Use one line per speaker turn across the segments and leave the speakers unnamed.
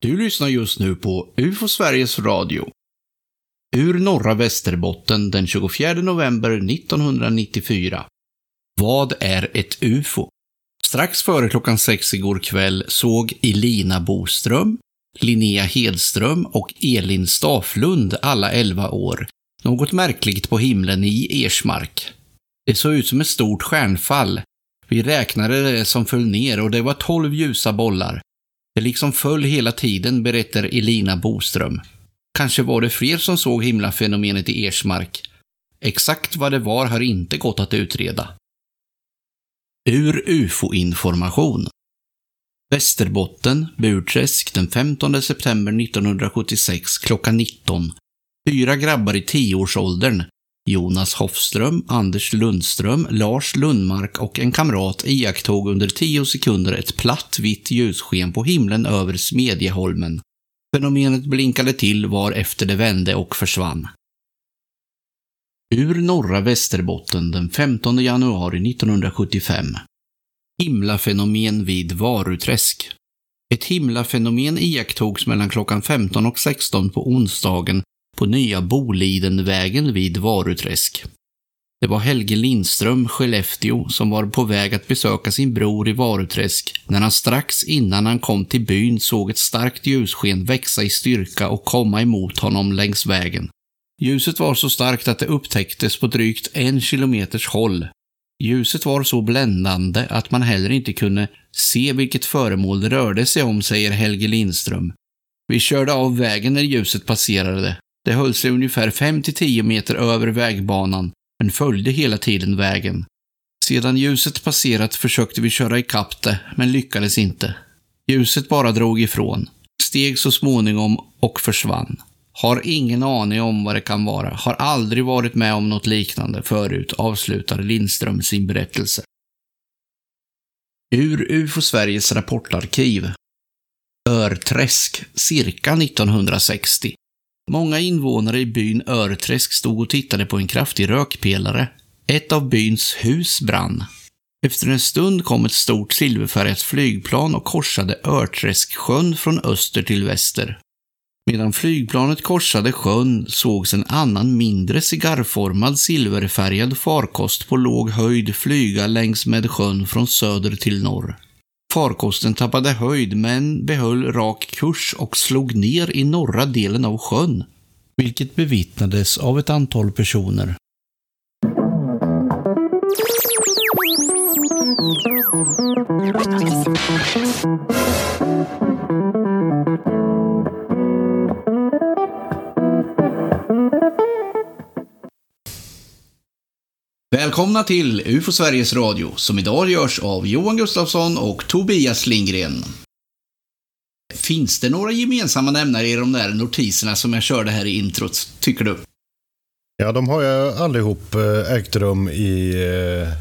Du lyssnar just nu på UFO Sveriges Radio. Ur norra Västerbotten den 24 november 1994. Vad är ett UFO? Strax före klockan sex igår kväll såg Elina Boström, Linnea Hedström och Elin Staflund, alla 11 år, något märkligt på himlen i Ersmark. Det såg ut som ett stort stjärnfall. Vi räknade det som föll ner och det var 12 ljusa bollar. Det liksom föll hela tiden, berättar Elina Boström. Kanske var det fler som såg himlafenomenet i Ersmark. Exakt vad det var har inte gått att utreda. Ur UFO-information. Västerbotten, Burträsk, den 15 september 1976 klockan 19. Fyra grabbar i tioårsåldern, Jonas Hoffström, Anders Lundström, Lars Lundmark och en kamrat iakttog under tio sekunder ett platt vitt ljussken på himlen över Smedjeholmen. Fenomenet blinkade till var efter det vände och försvann. Ur norra Västerbotten den 15 januari 1975. Himlafenomen vid Varuträsk. Ett himlafenomen iakttogs mellan klockan 15 och 16 på onsdagen på nya Bolidenvägen vid Varuträsk. Det var Helge Lindström, Skellefteå, som var på väg att besöka sin bror i Varuträsk när han strax innan han kom till byn såg ett starkt ljussken växa i styrka och komma emot honom längs vägen. Ljuset var så starkt att det upptäcktes på drygt en kilometers håll. Ljuset var så bländande att man heller inte kunde se vilket föremål det rörde sig om, säger Helge Lindström. Vi körde av vägen när ljuset passerade. Det höll sig ungefär 5-10 meter över vägbanan, men följde hela tiden vägen. Sedan ljuset passerat försökte vi köra ikapp det, men lyckades inte. Ljuset bara drog ifrån, steg så småningom och försvann. Har ingen aning om vad det kan vara, har aldrig varit med om något liknande förut, avslutar Lindström sin berättelse. Ur UFO Sveriges rapportarkiv. Örträsk, cirka 1960. Många invånare i byn Örträsk stod och tittade på en kraftig rökpelare. Ett av byns hus brann. Efter en stund kom ett stort silverfärgat flygplan och korsade Örträsksjön från öster till väster. Medan flygplanet korsade sjön sågs en annan mindre cigarrformad silverfärgad farkost på låg höjd flyga längs med sjön från söder till norr. Farkosten tappade höjd men behöll rak kurs och slog ner i norra delen av sjön, vilket bevittnades av ett antal personer. Välkomna till UFO Sveriges Radio, som idag görs av Johan Gustafsson och Tobias Lindgren. Finns det några gemensamma nämnare i de där notiserna som jag körde här i introt, tycker du?
Ja, de har ju allihop eh, ägt rum i eh,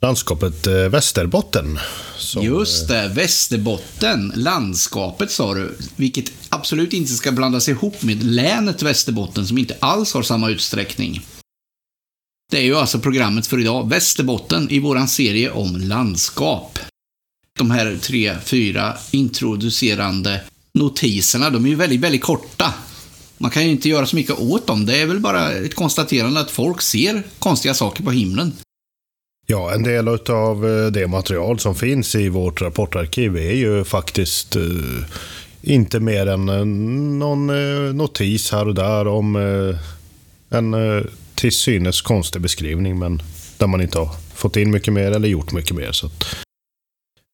landskapet eh, Västerbotten.
Som, Just det, Västerbotten, landskapet sa du, vilket absolut inte ska blandas ihop med länet Västerbotten som inte alls har samma utsträckning. Det är ju alltså programmet för idag, Västerbotten, i våran serie om landskap. De här tre, fyra introducerande notiserna, de är ju väldigt, väldigt korta. Man kan ju inte göra så mycket åt dem. Det är väl bara ett konstaterande att folk ser konstiga saker på himlen.
Ja, en del av eh, det material som finns i vårt rapportarkiv är ju faktiskt eh, inte mer än eh, någon notis här och där om en till synes konstig beskrivning, men där man inte har fått in mycket mer eller gjort mycket mer. Så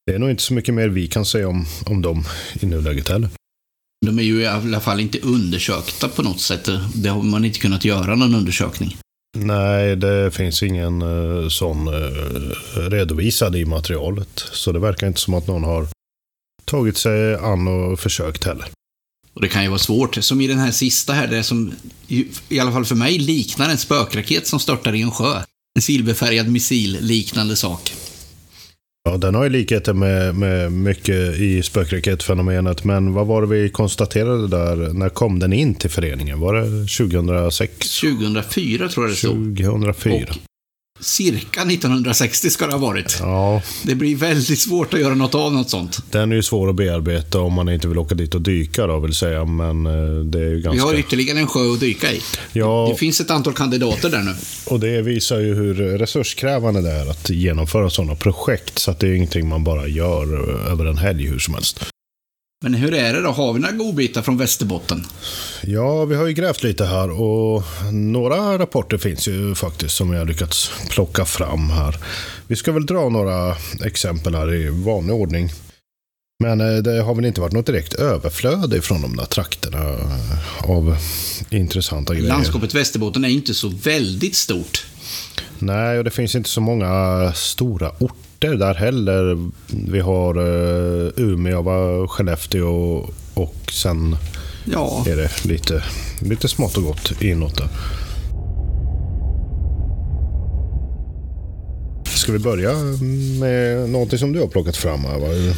det är nog inte så mycket mer vi kan säga om, om dem i nuläget heller.
De är ju i alla fall inte undersökta på något sätt. Det har man inte kunnat göra någon undersökning.
Nej, det finns ingen uh, sån uh, redovisad i materialet. Så det verkar inte som att någon har tagit sig an och försökt heller.
Och det kan ju vara svårt, som i den här sista här, det som i alla fall för mig liknar en spökraket som störtar i en sjö. En silverfärgad missil liknande sak.
Ja, den har ju likheter med, med mycket i spökraketfenomenet, men vad var det vi konstaterade där? När kom den in till föreningen? Var det 2006?
2004 tror jag det stod.
2004. Och
cirka 1960 ska det ha varit.
Ja,
Det blir väldigt svårt att göra något av något sånt.
den är ju svår att bearbeta om man inte vill åka dit och dyka då, vill säga. Men eh, det är ju
Vi
ganska...
har ytterligare en sjö att dyka i.
Ja,
Det finns ett antal kandidater där nu.
och det visar ju hur resurskrävande det är att genomföra sådana projekt. Så att det är ingenting man bara gör eh, över en helg hur som helst.
Men hur är det då? Har vi några godbitar från Västerbotten?
Ja, vi har ju grävt lite här och några rapporter finns ju faktiskt som vi har lyckats plocka fram här. Vi ska väl dra några exempel här i vanlig ordning. Men eh, det har väl inte varit något direkt överflöd ifrån de där trakterna eh, av intressanta grejer.
Landskapet Västerbotten är inte så väldigt stort.
Nej, och det finns inte så många stora orter där heller. Vi har uh, Umeå, va, Skellefteå och sen
Ja,
är det lite, lite smått och gott inåt där. Ska vi börja med någonting som du har plockat fram här? Va?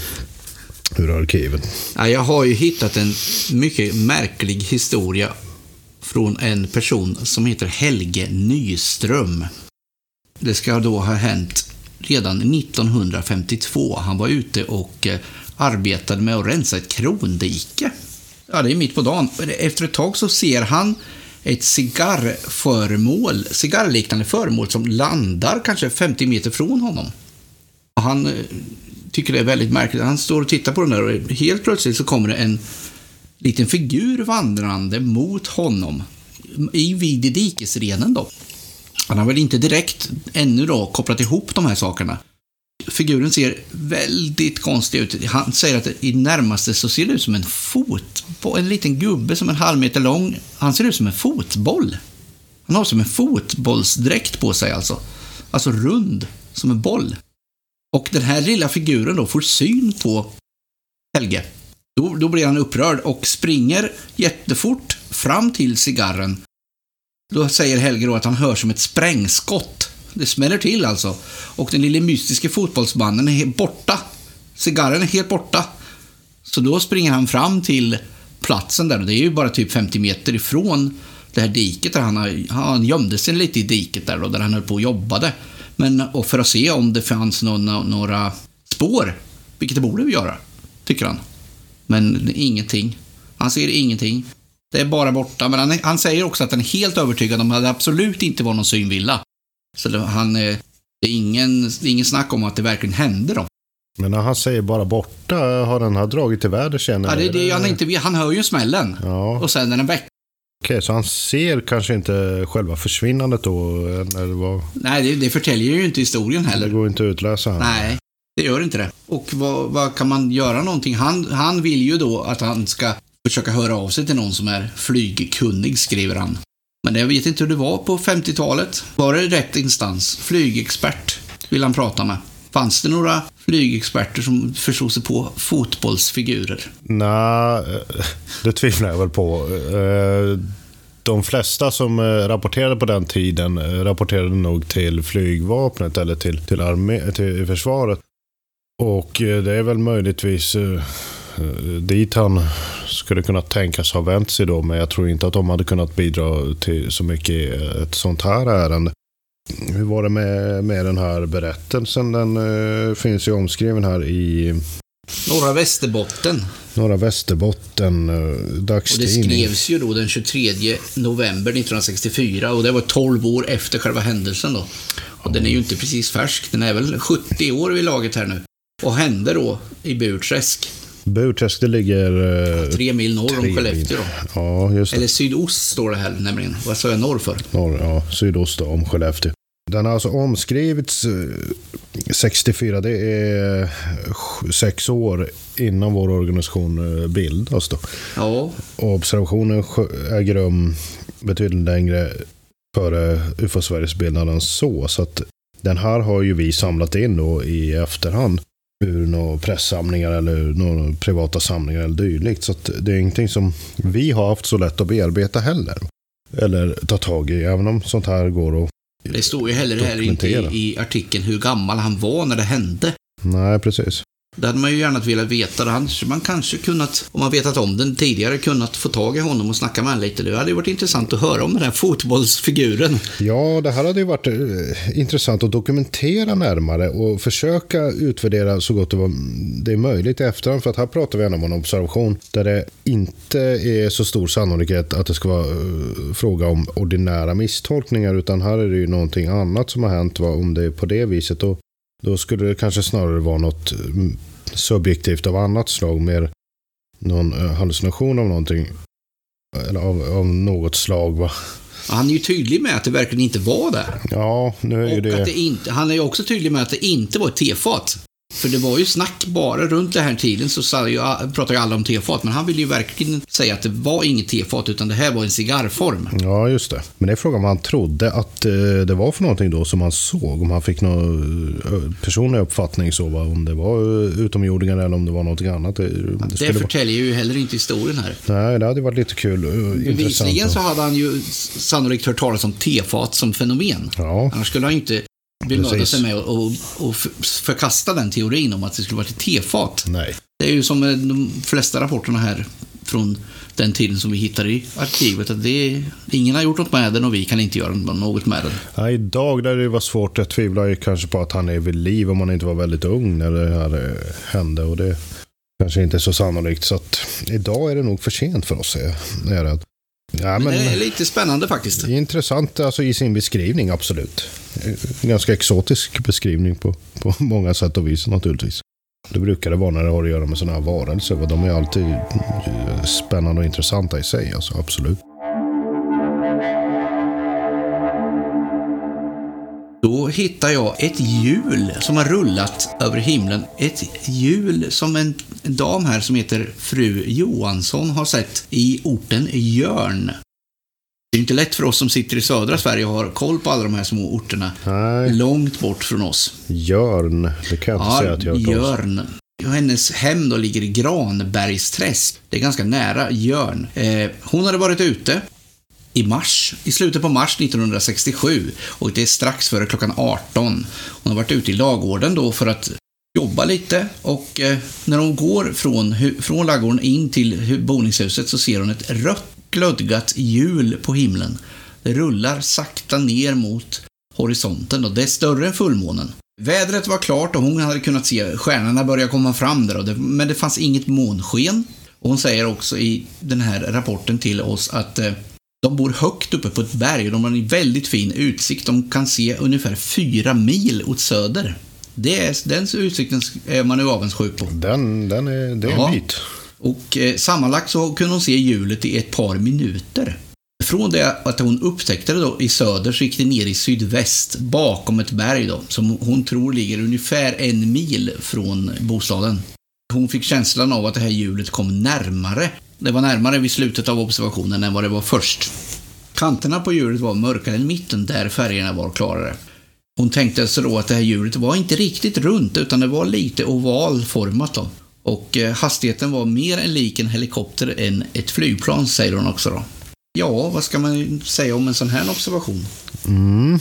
Ur arkivet.
Ja, jag har ju hittat en mycket märklig historia från en person som heter Helge Nyström. Det ska då ha hänt redan 1952. Han var ute och eh, arbetade med att rensa ett krondike. Ja, det är mitt på dagen. Efter ett tag så ser han ett cigarrföremål, cigarrliknande föremål som landar kanske 50 meter från honom. Han eh, tycker det är väldigt märkligt. Han står och tittar på den där och helt plötsligt så kommer det en liten figur vandrande mot honom i vid dikesrenen då. Han har väl inte direkt ännu då kopplat ihop de här sakerna. Figuren ser väldigt konstig ut. Han säger att i närmaste så ser det ut som en fot, en liten gubbe som är en halv meter lång. Han ser ut som en fotboll. Han har som en fotbollsdräkt på sig alltså. Alltså rund, som en boll. Och den här lilla figuren då får syn på Helge. Då, då blir han upprörd och springer jättefort fram till cigarren. Då säger Helge då att han hör som ett sprängskott. Det smäller till alltså. Och den lille mystiska fotbollsmannen är borta. Cigarren är helt borta. Så då springer han fram till platsen där det är ju bara typ 50 meter ifrån det här diket där han, har, han gömde sig lite i diket där då, där han höll på och jobbade. Men och för att se om det fanns några, några spår, vilket det borde vi göra, tycker han. Men ingenting. Han ser ingenting. Det är bara borta, men han, han säger också att han är helt övertygad om att det absolut inte var någon synvilla. Så det, han, eh, det, är ingen, det är ingen snack om att det verkligen hände då.
Men när han säger bara borta, har den här dragit till väder känner
Ja, det, det, han, inte, han hör ju smällen.
Ja,
Och sen är den väck.
okej, så han ser kanske inte själva försvinnandet då? Eller vad?
Nej, det, det förtäljer ju inte historien
Det
heller.
går inte att utläsa här.
Nej, det gör inte det. Och vad, vad kan man göra någonting? Han, han vill ju då att han ska försöka höra av sig till någon som är flygkunnig, skriver han. Men jag vet inte hur det var på 50-talet. Var det rätt instans? Flygexpert vill han prata med. Fanns det några flygexperter som förstod sig på fotbollsfigurer?
Nej, eh, det tvivlar jag väl på. Eh, de flesta som eh, rapporterade på den tiden rapporterade nog till flygvapnet eller till, till, armé, till försvaret. Och det är väl möjligtvis dit han skulle kunna tänkas ha vänt sig då. Men jag tror inte att de hade kunnat bidra till så mycket i ett sånt här ärende. Hur var det med, med den här berättelsen? Den eh, finns ju omskriven här i
Norra Västerbotten.
Norra Västerbotten, eh,
Och det
dagstidning.
skrevs ju då den 23 november 1964 och det var 12 år efter själva händelsen då. Och den är ju inte precis färsk, den är väl 70 år vid laget här nu. Och hände då i Burträsk,
Burträsk, det ligger... eh,
tre mil norr
tre
om
mil.
Skellefteå då.
Ja, just det.
Eller sydost står det här nämligen. Vad sa jag norr för?
Norr, ja, sydost om Skellefteå. Den har alltså omskrivits eh, 64. Det är eh, sex år innan vår organisation eh, bildas. Då.
Ja,
Och observationen äger rum betydligt längre före UFO Sveriges bildande än så. Så att den här har ju vi samlat in då i efterhand ur några pressamlingar eller några privata samlingar eller dylikt. Så det är ingenting som vi har haft så lätt att bearbeta heller. Eller ta tag i, även om sånt här går att...
det står ju heller här inte i artikeln hur gammal han var när det hände.
Nej, precis.
Det hade man ju gärna velat veta. Då hade man kanske kunnat, om man vetat om den tidigare, kunnat få tag i honom och snacka med honom lite. Det hade ju varit intressant att höra om den här fotbollsfiguren.
Ja, det här hade ju varit eh, intressant att dokumentera närmare och försöka utvärdera så gott det, är möjligt i efterhand. För att här pratar vi ändå om en observation där det inte är så stor sannolikhet att det ska vara eh, fråga om ordinära misstolkningar, utan här är det ju någonting annat som har hänt. Om det är på det viset, Och då skulle det kanske snarare vara något mm, subjektivt av annat slag, mer någon uh, hallucination av någonting. Eller av, av något slag. Va?
Han är ju tydlig med att det verkligen inte var det.
Ja, nu är ju det...
att det inte, han är ju också tydlig med att det inte var ett tefat. För det var ju snack bara runt den här tiden så pratade ju alla om tefat, men han ville ju verkligen säga att det var inget tefat, utan det här var en cigarrform.
Ja, just det. Men det är frågan vad han trodde att eh, det var för någonting då som han såg. Om han fick någon eh, personlig uppfattning så, va? om det var eh, utomjordingar eller om det var någonting annat. Det, det
Det förtäljer ju heller inte historien här.
Nej, det hade varit lite kul. Intressant.
så hade han ju sannolikt hört talas om tefat som fenomen.
Ja,
Annars skulle han ju inte
Precis.
sig med och, och för- förkasta den teorin om att det skulle vara ett tefat.
nej.
Det är ju som de flesta rapporterna här från den tiden som vi hittar i arkivet. Att det ingen har gjort något med den och vi kan inte göra något med den.
Ja, idag där det var svårt, jag tvivlar ju kanske på att han är vid liv om han inte var väldigt ung när det här eh, hände. Och det kanske inte är så sannolikt. Så att idag är det nog för sent för oss, är är jag rädd. Ja,
Men
men,
det är lite spännande faktiskt.
Intressant alltså, i sin beskrivning, absolut. En ganska exotisk beskrivning på, på många sätt och vis naturligtvis. Det brukar det vara när det har att göra med sådana här varelser. va. De är alltid eh, spännande och intressanta i sig, alltså, absolut.
Då hittar jag ett hjul som har rullat över himlen. Ett hjul som en, dam här som heter fru Johansson har sett i orten Jörn. Det är inte lätt för oss som sitter i södra Sverige och har koll på alla de här små orterna.
Nej,
Långt bort från oss.
Jörn, det kan jag inte säga
Ja,
att jag har.
Jörn. Hennes hem då ligger i Granbergsträsk. Det är ganska nära Jörn. Eh, hon hade varit ute i mars, i slutet på mars 1967 och det är strax före klockan 18. Hon har varit ute i lagården då för att jobba lite och eh, när hon går från, från lagården in till boningshuset så ser hon ett rött glödgat hjul på himlen. Det rullar sakta ner mot horisonten och det är större än fullmånen. Vädret var klart och hon hade kunnat se stjärnorna börja komma fram där, och det, men det fanns inget månsken. Och hon säger också i den här rapporten till oss att eh, de bor högt uppe på ett berg och de har en väldigt fin utsikt. De kan se ungefär fyra mil åt söder. Det är, den utsikten är man ju avundsjuk på.
Den, den är, det är
Ja.
en bit.
Och eh, sammanlagt så kunde hon se hjulet i ett par minuter. Från det att hon upptäckte det då i söder så gick det ner i sydväst bakom ett berg då, som hon tror ligger ungefär en mil från bostaden. Hon fick känslan av att det här hjulet kom närmare. Det var närmare vid slutet av observationen än vad det var först. Kanterna på hjulet var mörkare än mitten där färgerna var klarare. Hon tänkte sig då att det här hjulet var inte riktigt runt utan det var lite ovalformat då. Och eh, hastigheten var mer än lik en helikopter än ett flygplan, säger hon också då. Ja, vad ska man säga om en sån här observation?
Mm.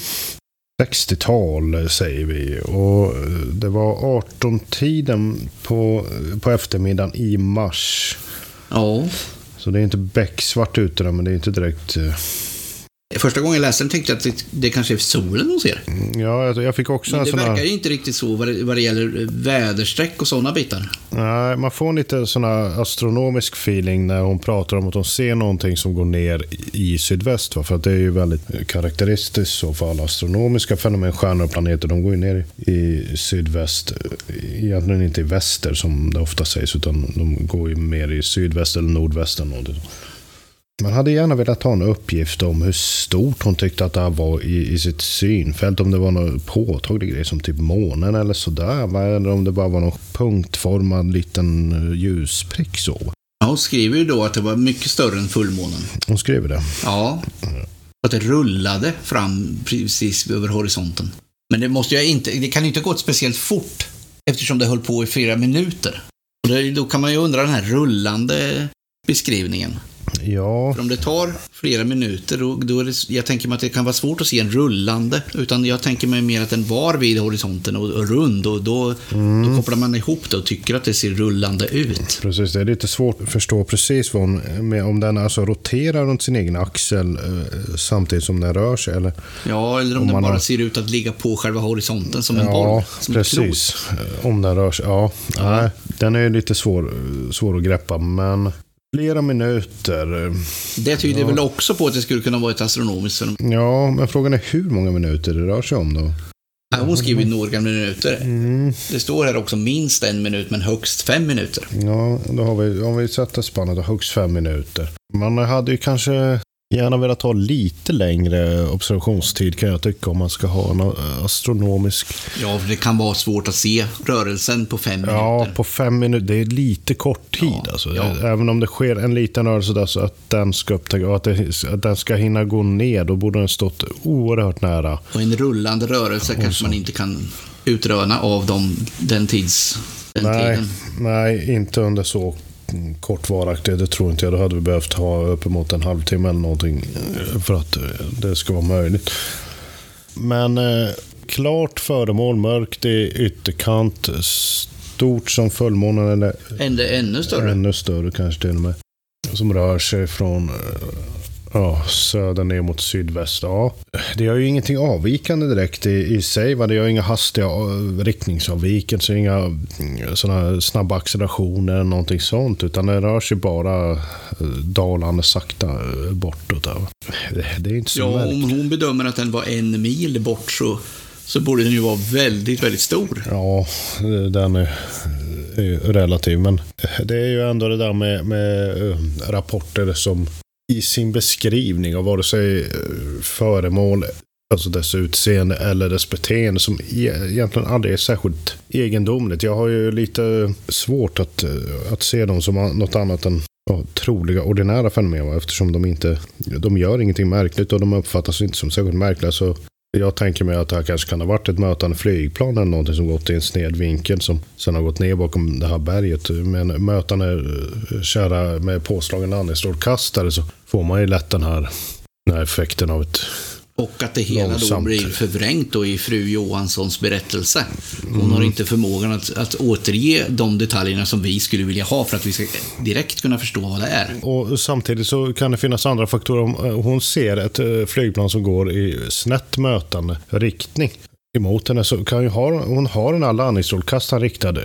60-tal eh, säger vi. Och eh, det var 18-tiden på, på eftermiddagen i mars.
Ja,
Så det är inte becksvart ute där, men det är inte direkt... Eh, eh,
första gången jag läste den tänkte jag att det, det kanske är solen hon ser.
Ja, jag, fick också en
det
sån
verkar
här...
ju inte riktigt så vad det, vad det gäller väderstreck och sådana bitar.
Nej, man får lite sån här astronomisk feeling när hon pratar om att hon ser någonting som går ner i sydväst. Va? För att det är ju väldigt karaktäristiskt så för alla astronomiska fenomen, stjärnor och planeter, de går ju ner i sydväst. Egentligen inte i väster som det ofta sägs, utan de går ju mer i sydväst eller nordväst eller någonting. Man hade gärna velat ha en uppgift om hur stort hon tyckte att det här var i, i sitt synfält. Om det var någon påtaglig grej som typ månen eller sådär. Eller om det bara var någon punktformad liten eh, ljusprick så.
Ja, hon skriver ju då att det var mycket större än fullmånen.
Hon skriver det.
Ja. Att det rullade fram precis över horisonten. Men det måste ju inte, det kan ju inte gått speciellt fort eftersom det höll på i flera minuter. Och det, då kan man ju undra den här rullande beskrivningen.
Ja,
För om det tar flera minuter, då, då är det, jag tänker mig att det kan vara svårt att se en rullande. Utan jag tänker mig mer att den var vid horisonten och, och rund och då, då kopplar man ihop det och tycker att det ser rullande ut.
precis. Det är lite svårt att förstå precis vad med, om den alltså roterar runt sin egen axel eh, samtidigt som den rör sig. Eller?
Ja, eller om,
Om
den bara
har-
ser ut att ligga på själva horisonten som en boll.
Ja,
Som ett klot.
precis. Eh, Om den rör sig. Ja, Nej, den är lite svår, svår att greppa, men flera minuter.
Det tyder väl också på att det skulle kunna vara ett astronomiskt fenomen.
Ja, men frågan är hur många minuter det rör sig om då?
Ja, Hon skriver några minuter.
Mm.
Det står här också minst en minut, men högst fem minuter.
Ja, då har vi, om vi sätter spannet högst fem minuter. Man hade ju kanske gärna velat ha lite längre observationstid kan jag tycka om man ska ha en eh, astronomisk.
Ja, för det kan vara svårt att se rörelsen på fem
Ja,
minuter.
på fem minuter. Det är lite kort tid
Ja,
alltså.
ja.
Även om det sker en liten rörelse där så att den ska upptäcka att, det, att den ska hinna gå ner, då borde den stått oerhört nära.
Och en rullande rörelse kanske man inte kan utröna av dem, den tids... Den
Nej,
tiden.
nej, inte under så kort varaktighet. Det tror inte jag. Då hade vi behövt ha uppemot en halvtimme eller någonting eh, för att eh, det ska vara möjligt. Men eh, klart föremål, mörkt i ytterkant, stort som fullmånen eller
Ännu, ännu större.
ännu större kanske till och med. Som rör sig från eh, ja, söder ner mot sydväst. Ja, det gör ju ingenting avvikande direkt i, i sig. Va? Det gör inga hastiga eh, riktningsavvikelser, inga mm, såna snabba accelerationer eller någonting sånt. Utan det rör sig bara eh, dalande sakta eh, bortåt. Där. Det, är inte så
Ja,
märkligt.
om hon bedömer att den var en mil bort så, så borde den ju vara väldigt, väldigt stor.
Ja, den är, är relativ. Men det är ju ändå det där med, med rapporter som i sin beskrivning av vare sig eh, föremål, alltså dess utseende eller dess beteende som e-, egentligen aldrig är särskilt egendomligt. Jag har ju lite svårt att, eh, att se dem som något annat än ja, troliga ordinära fenomen eftersom de inte de gör ingenting märkligt och de uppfattas inte som särskilt märkliga. Så jag tänker mig att det här kanske kan ha varit ett mötande flygplan eller någonting som gått i en sned vinkel som sen har gått ner bakom det här berget. Men mötande eh, kära med påslagen andningsstrålkastare så får man ju lätt den här, den här effekten av ett...
Och att det hela då
Långsamt.
blir förvrängt då i fru Johanssons berättelse. Hon
Mm.
har inte förmågan att, att återge de detaljerna som vi skulle vilja ha för att vi ska direkt kunna förstå vad det är.
Och samtidigt så kan det finnas andra faktorer. Eh, hon ser ett eh, flygplan som går i snett mötande riktning emot henne så kan ju ha, hon har den här andningsstrålkastaren riktad eh,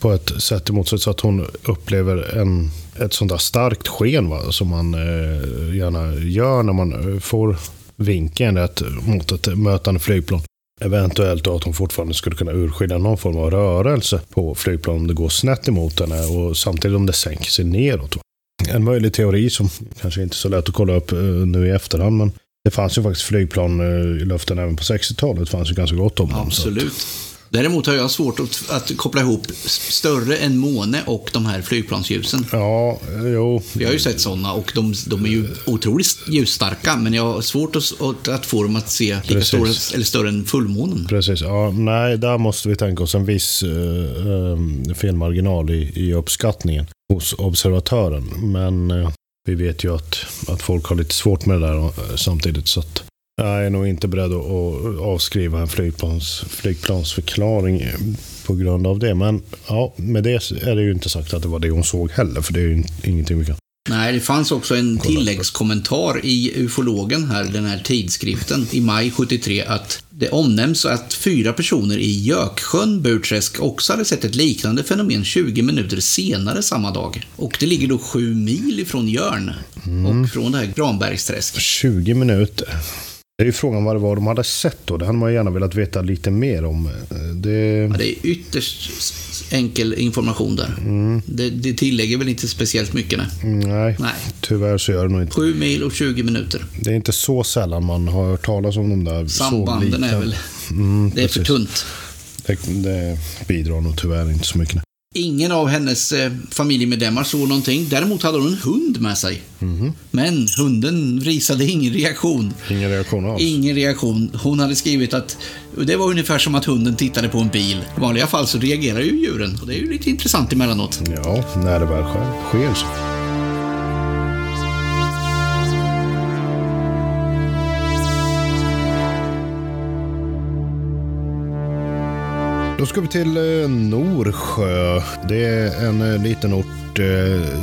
på ett sätt emot sig så att hon upplever en, ett sånt där starkt sken va, som man eh, gärna gör när man eh, får vinkeln rätt mot ett mötande flygplan. Eventuellt då att hon fortfarande skulle kunna urskilja någon form av rörelse på flygplan om det går snett emot henne och samtidigt om det sänker sig neråt. va. En möjlig teori som kanske inte är så lätt att kolla upp eh, nu i efterhand men det fanns ju faktiskt flygplan eh, i luften även på 60-talet. Det fanns ju ganska gott om dem.
Absolut. Däremot har jag svårt att, att koppla ihop större än måne och de här flygplansljusen.
Ja, jo.
Vi har ju sett sådana och de, de är ju otroligt ljusstarka, men jag har svårt att, att, få dem att se lika
Precis.
stora eller större än fullmånen.
Precis. Ja, nej, där måste vi tänka oss en viss eh, eh, felmarginal i, i uppskattningen hos observatören. Men eh, vi vet ju att, att folk har lite svårt med det där eh, samtidigt. Så att jag är nog inte beredd att, att avskriva en flygplans, flygplansförklaring eh, på grund av det. Men ja, med det är det ju inte sagt att det var det hon såg heller. För det är ju ingenting vi kan...
Nej, det fanns också en tilläggskommentar i ufologen här, den här tidskriften, i maj 73, att det omnämns att fyra personer i Göksjön, Burträsk, också hade sett ett liknande fenomen 20 minuter senare samma dag. Och det ligger då sju mil ifrån Jörn och från det här Granbergsträsk.
20 minuter. Det är ju frågan vad det var de hade sett då. Det hade man gärna velat veta lite mer om. Det...
Ja, det är ytterst enkel information där. Det, det tillägger väl inte speciellt mycket, nej.
Nej,
Nej.
tyvärr så gör det nog inte.
Sju mil och 20 minuter.
Det är inte så sällan man har hört talas om de där
Sambanden är väl...
Mm,
Det är för
precis.
tunt.
Det, det bidrar nog tyvärr inte så mycket.
Ingen av hennes eh, familjemedlemmar såg någonting. Däremot hade hon en hund med sig. Men hunden visade ingen reaktion.
Ingen reaktion alls.
Ingen reaktion. Hon hade skrivit att det var ungefär som att hunden tittade på en bil. I vanliga fall så reagerar ju djuren och det är ju lite intressant emellanåt.
Ja, när det väl sker så. Då ska vi till eh, Norsjö. Det är en eh, liten ort, eh,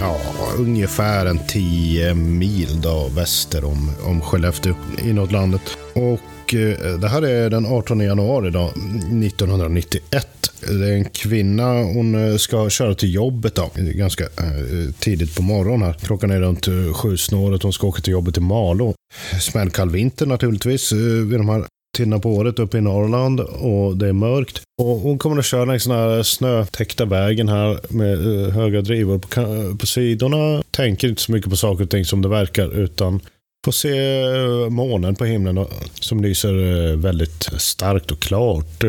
ja, ungefär en 10 mil då, väster om, om Skellefteå, inåt landet. Och eh, det här är den 18 januari då, 1991. Det är en kvinna, hon ska köra till jobbet då, ganska eh, tidigt på morgonen här. Klockan är runt sju snåret, hon ska åka till jobbet i Malå. Smällkall vinter naturligtvis eh, vid de här tiderna på året uppe i Norrland och det är mörkt. Och hon kommer att köra längs den här snötäckta vägen här med eh, höga drivor på, eh, på sidorna. Tänker inte så mycket på saker och ting som det verkar utan får se eh, månen på himlen som lyser väldigt starkt och klart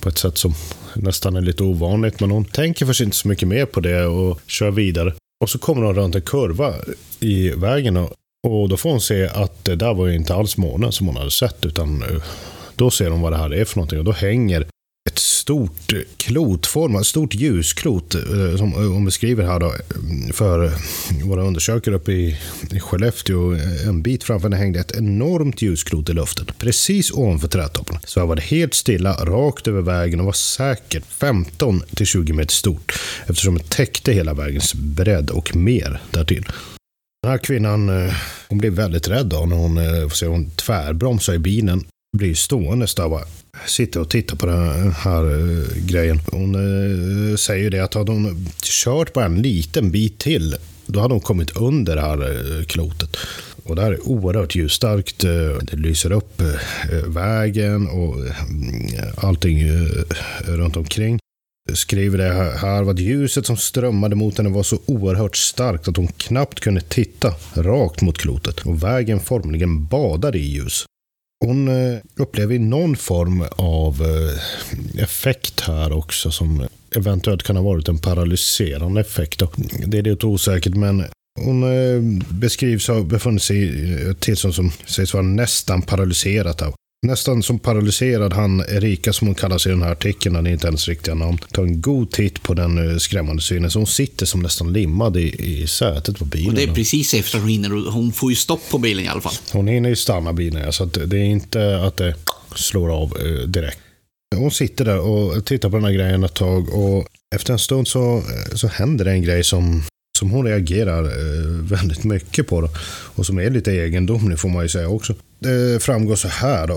på ett sätt som nästan är lite ovanligt. Men hon tänker först inte så mycket mer på det och kör vidare. Och så kommer hon runt en kurva i vägen och och då får hon se att det där var ju inte alls månen som hon hade sett, utan eh, då ser hon vad det här är för någonting. Och då hänger ett stort klotformat, ett stort ljusklot, eh, som eh, hon beskriver här då, för våra undersökare uppe i, Skellefteå. En bit framför henne hängde ett enormt ljusklot i luften. Precis ovanför trädtopparna. Så var det helt stilla, rakt över vägen och var säkert 15 till 20 meter stort. Eftersom det täckte hela vägens bredd och mer därtill. Den här kvinnan eh, hon blir väldigt rädd då när hon, eh, får se, hon tvärbromsar i bilen. Blir stående där och bara sitter och tittar på den här eh, grejen. Hon eh, säger det att hade hon kört bara en liten bit till då hade hon kommit under det här klotet. Och det här är oerhört ljusstarkt. Det lyser upp vägen och mm, allting runt omkring skriver det här, var att ljuset som strömmade mot henne var så oerhört starkt att hon knappt kunde titta rakt mot klotet och vägen formligen badade i ljus. Hon eh, upplever någon form av eh, effekt här också som eventuellt kan ha varit en paralyserande effekt. Det är lite osäkert men hon eh, beskrivs ha befunnit sig i ett tillstånd som sägs vara nästan paralyserat. Av. Nästan som paralyserad han Erika som hon kallas i den här artikeln, det är inte hennes riktiga namn, tar en god titt på den eh, skrämmande synen. Så hon sitter som nästan limmad i, i sätet på bilen.
Och det är precis efter hon hinner, hon får ju stopp på bilen i alla fall.
Hon hinner ju stanna bilen, ja, så det är inte att det slår av eh, direkt. Hon sitter där och tittar på den här grejen ett tag och efter en stund så, så händer det en grej som, som hon reagerar eh, väldigt mycket på. Då, och som är lite egendomlig får man ju säga också. Det framgår så här då.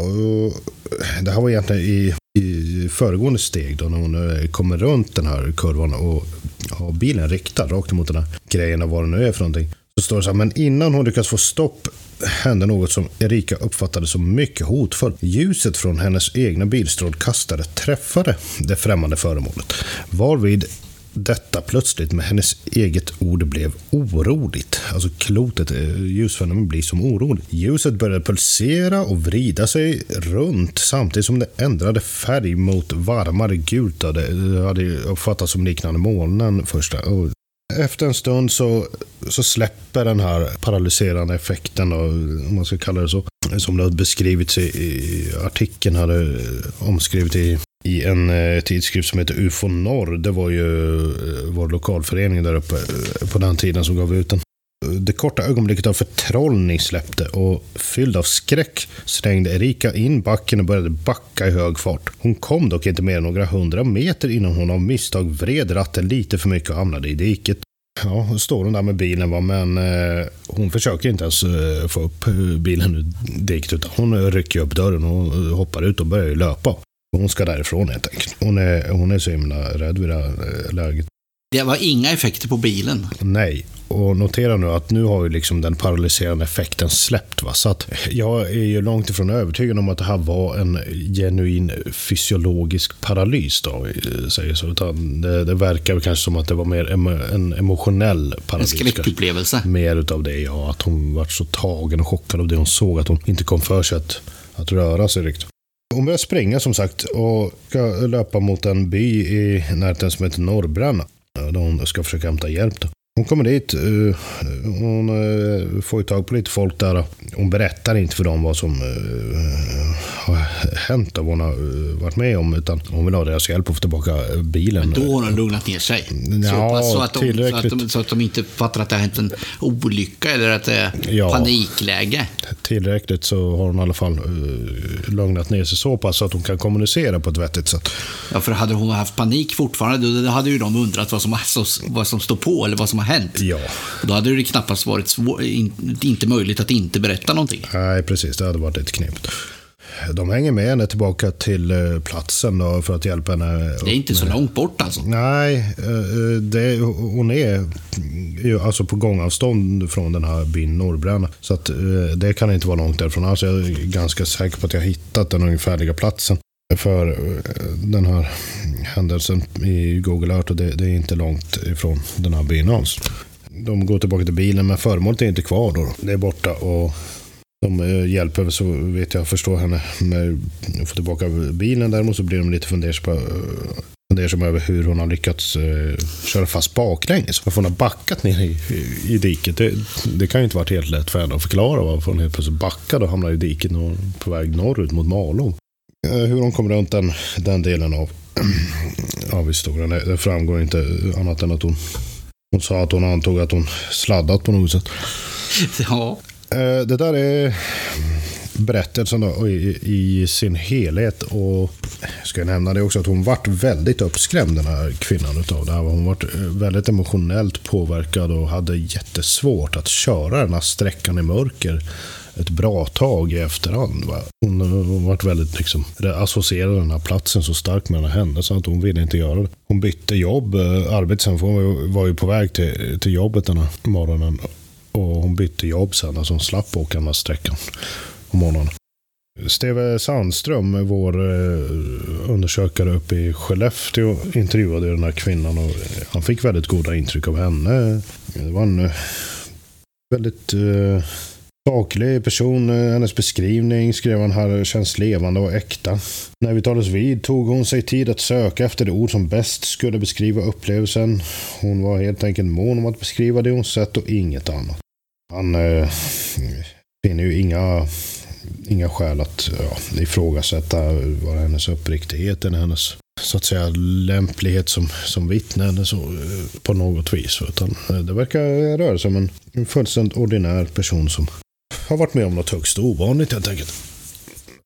Det här var egentligen i, i föregående steg då när hon eh, kommer runt den här kurvan och har bilen riktad rakt emot den här grejen och vad det nu är för någonting. Så står det så här, men innan hon lyckas få stopp hände något som Erika uppfattade som mycket hotfullt. Ljuset från hennes egna bilstrålkastare träffade det främmande föremålet. Varvid detta plötsligt med hennes eget ord blev oroligt. Alltså klotet, eh, ljusfenomen blir som oroligt. Ljuset började pulsera och vrida sig runt samtidigt som det ändrade färg mot varmare gult. Det eh, hade uppfattats som liknande molnen första. Efter en stund så, så släpper den här paralyserande effekten, då, om man ska kalla det så, som det har beskrivits i, i artikeln, hade eh, omskrivit i, i en eh, tidskrift som heter UFO Norr. Det var ju eh, vår lokalförening där uppe eh, på den tiden som gav ut den. Det korta ögonblicket av förtrollning släppte och fylld av skräck slängde Erika in backen och började backa i hög fart. Hon kom dock inte mer än några hundra meter innan hon av misstag vred ratten lite för mycket och hamnade i diket. Ja, står hon där med bilen va, men eh, hon försöker inte ens eh, få upp eh, bilen ur diket utan hon rycker upp dörren och eh, hoppar ut och börjar ju löpa. Hon ska därifrån helt enkelt. Hon är, hon är så himla rädd vid det här eh, läget.
Det var inga effekter på bilen.
Nej. Och notera nu att nu har ju liksom den paralyserande effekten släppt. Va? Så att jag är ju långt ifrån övertygad om att det här var en genuin fysiologisk paralys. Då, eh, säger så. Utan det, det verkar kanske som att det var mer en emotionell
En
paralys. kanske.
skräckupplevelse.
Mer utav det, ja. Att hon var så tagen och chockad av det hon såg. Att hon inte kom för sig att, att röra sig riktigt. Hon börjar springa som sagt och ska löpa mot en by i närheten som heter Norrbränna. Där hon ska försöka hämta hjälp. Då. Hon kommer dit, eh, hon eh, får ju tag på lite folk där. Hon berättar inte för dem vad som eh, har hänt och vad hon har varit med om. Utan hon vill ha deras hjälp att få tillbaka bilen.
Men då har hon lugnat ner sig?
Ja,
så, pass, så, att de, så, att de, så att de inte fattar att det har hänt en olycka eller att det är ja, panikläge?
Tillräckligt så har hon i alla fall lugnat ner sig så pass att hon kan kommunicera på ett vettigt sätt.
Ja, för hade hon haft panik fortfarande, då hade ju de undrat vad som, vad som står på eller vad som har hänt.
Ja.
Då hade det knappast varit svår, inte möjligt att inte berätta någonting.
Nej, precis. Det hade varit lite knepigt. De hänger med henne tillbaka till eh, platsen då för att hjälpa henne.
Det är inte så långt bort alltså?
Nej, eh, det, hon är alltså på gångavstånd från den här byn Norrbränna. Så att, eh, det kan inte vara långt därifrån. Alltså jag är ganska säker på att jag har hittat den ungefärliga platsen för eh, den här händelsen i Google Earth och det, det är inte långt ifrån den här byn alls. De går tillbaka till bilen men föremålet är inte kvar då. Det är borta och de eh, hjälper, så vet jag, förstår henne med att få tillbaka bilen. Däremot så blir de lite fundersamma eh, över hur hon har lyckats köra fast baklänges. Varför hon har backat ner i, i, i diket. Det, det, kan ju inte varit helt lätt för henne att förklara varför hon helt plötsligt backade och hamnade i diket på väg norrut mot Malå. Uh, hur hon kom runt den, den delen av, av historien, det, framgår inte annat än att hon, hon sa att hon antog att hon sladdat på något sätt.
Ja.
Eh, det där är berättelsen då, i, i, sin helhet. Och jag ska nämna det också att hon vart väldigt uppskrämd den här kvinnan utav det här. Hon vart eh, väldigt emotionellt påverkad och hade jättesvårt att köra den här sträckan i mörker ett bra tag i efterhand. Va? Hon, hon vart väldigt liksom, associerade den här platsen så starkt med den här händelsen att hon ville inte göra det. Hon bytte jobb, eh, arbete hon var ju på väg till, till jobbet den här morgonen och hon bytte jobb sen, alltså hon slapp åka den här sträckan på morgonen. Steve Sandström, vår eh, undersökare uppe i Skellefteå, intervjuade den här kvinnan och eh, han fick väldigt goda intryck av henne. Det var en eh, väldigt saklig person. Eh, hennes beskrivning skrev han här känns levande och äkta. När vi talades vid tog hon sig tid att söka efter det ord som bäst skulle beskriva upplevelsen. Hon var helt enkelt mån om att beskriva det hon sett och inget annat. Han eh, finner ju inga, inga skäl att ja, ifrågasätta var hennes uppriktighet eller hennes så att säga lämplighet som, som vittne eller så eh, på något vis. Utan eh, det verkar röra sig om en fullständigt ordinär person som har varit med om något högst ovanligt helt enkelt.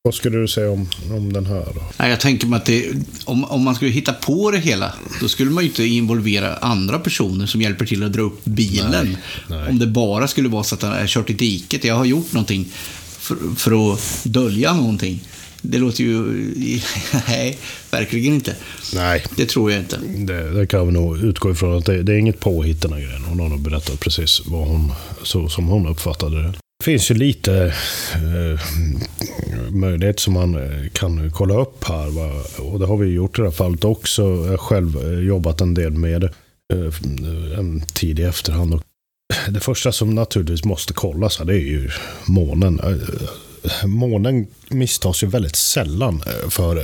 Vad skulle du säga om, om den här? Då?
Jag tänker mig att det, om, om man skulle hitta på det hela, då skulle man ju inte involvera andra personer som hjälper till att dra upp bilen. Nej, nej. Om det bara skulle vara så att han har kört i diket. Jag har gjort någonting för, för att dölja någonting. Det låter ju... Nej, verkligen inte.
Nej.
Det tror jag inte.
Det, det kan vi nog utgå ifrån att det, det är inget påhitt den här grejen. Hon har berättat precis vad hon, så som hon uppfattade det. Det finns ju lite eh, möjlighet som man eh, kan kolla upp här. Va? Och det har vi gjort i det här fallet också. Jag har själv eh, jobbat en del med det eh, en tid i efterhand. Och det första som naturligtvis måste kollas här, det är ju månen. Eh, månen misstas ju väldigt sällan för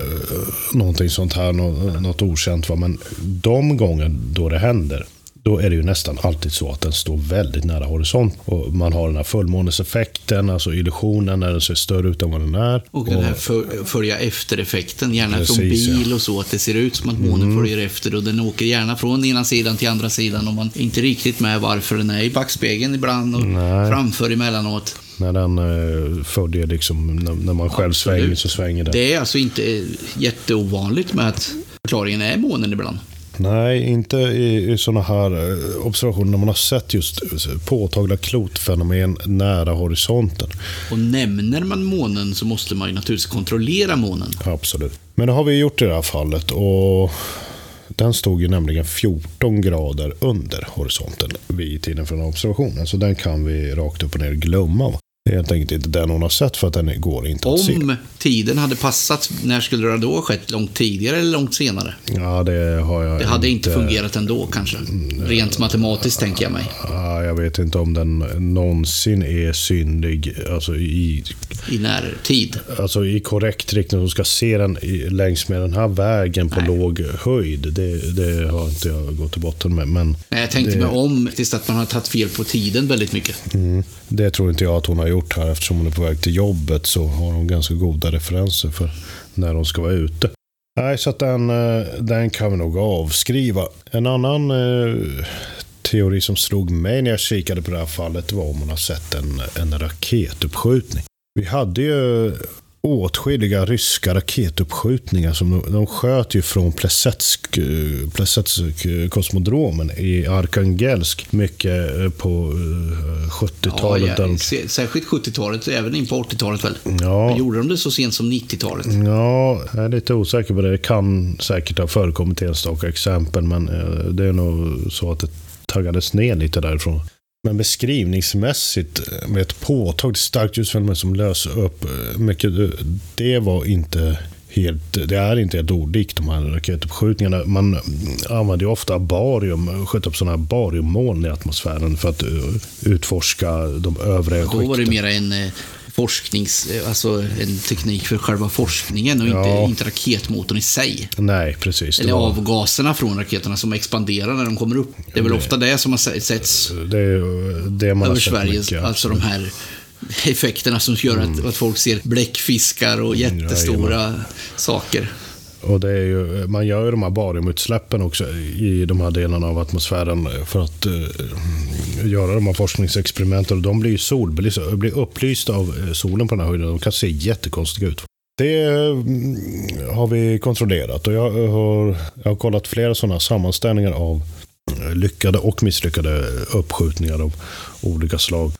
någonting sånt här, något okänt. Va? Men de gånger då det händer, då är det ju nästan alltid så att den står väldigt nära horisont. Och man har den här fullmåneseffekten, alltså illusionen när den ser större ut än vad den är.
Och den här för, följa efter-effekten, gärna Precis, från bil ja. och så, att det ser ut som att månen mm. följer efter och den åker gärna från ena sidan till andra sidan och man är inte riktigt med varför den är i backspegeln ibland och Nej. framför emellanåt.
När den eh, följer liksom, när, när man själv Absolut. svänger så svänger den.
Det är alltså inte jätteovanligt med att förklaringen är månen ibland.
Nej, inte i, i sådana här eh, observationer när man har sett just påtagliga klotfenomen nära horisonten.
Och nämner man månen så måste man ju naturligtvis kontrollera månen.
Absolut. Men det har vi gjort i det här fallet. och den stod ju nämligen 14 grader under horisonten vid tiden för den här observationen. Så den kan vi rakt upp och ner glömma. Helt enkelt inte den hon har sett för att den går inte att se.
Om tiden hade passat, när skulle det då ha skett? Långt tidigare eller långt senare?
Ja, det har jag
Det hade inte fungerat ändå kanske. Rent matematiskt tänker jag mig.
Ja, jag vet inte om den någonsin är synlig alltså i,
I närtid.
alltså i korrekt riktning. Hon ska se den längs med den här vägen på
Nej.
låg höjd. Det, det har inte jag gått till botten med. Men
Nej, jag tänkte
Det-
mig om tills att man har tagit fel på tiden väldigt mycket.
mm, det tror inte jag att hon har gjort här. Eftersom hon är på väg till jobbet så har hon ganska goda referenser för när hon ska vara ute. Nej, så att den, eh, den kan vi nog avskriva. En annan eh, teori som slog mig när jag kikade på det här fallet var om hon har sett en, en raketuppskjutning. Vi hade ju åtskilliga ryska raketuppskjutningar. Som de, de sköt ju från Plesetsk, eh, Plesetsk eh, kosmodromen i Arkangelsk mycket eh, på eh, 70-talet.
Ja,
där
ja, se- särskilt 70-talet, även in på 80-talet väl?
ja,
Gjorde de det så sent som 90-talet?
Ja, jag är lite osäker på det. Det kan säkert ha förekommit enstaka exempel, men eh, det är nog så att det taggades ner lite därifrån. Men beskrivningsmässigt, eh, med ett påtagligt starkt ljusfenomen som löser upp eh, mycket, det var inte helt, det är inte helt olikt de här raketuppskjutningarna. Man använder ju ofta barium, sköt upp sådana här bariummoln i atmosfären för att eh, utforska de övre
Då var det
skikten.
mera en forsknings, eh, alltså en teknik för själva forskningen och
Ja.
inte, inte raketmotorn i sig.
Nej, precis. det
Eller
var-
avgaserna från raketerna som expanderar när de kommer upp. Det är väl ofta det som har se- setts
Det är det man har
över
sett
Sverige.
mycket,
Alltså de här effekterna som gör att, att folk ser bläckfiskar och jättestora saker.
Och det är ju, man gör ju de här bariumutsläppen också i de här delarna av atmosfären för att eh, göra de här forskningsexperimenten. Och de blir ju solbelysta, blir upplysta av eh, solen på den här höjden. De kan se jättekonstiga ut. Det mm, har vi kontrollerat och jag har, jag har kollat flera sådana sammanställningar av eh, lyckade och misslyckade uppskjutningar av olika slag.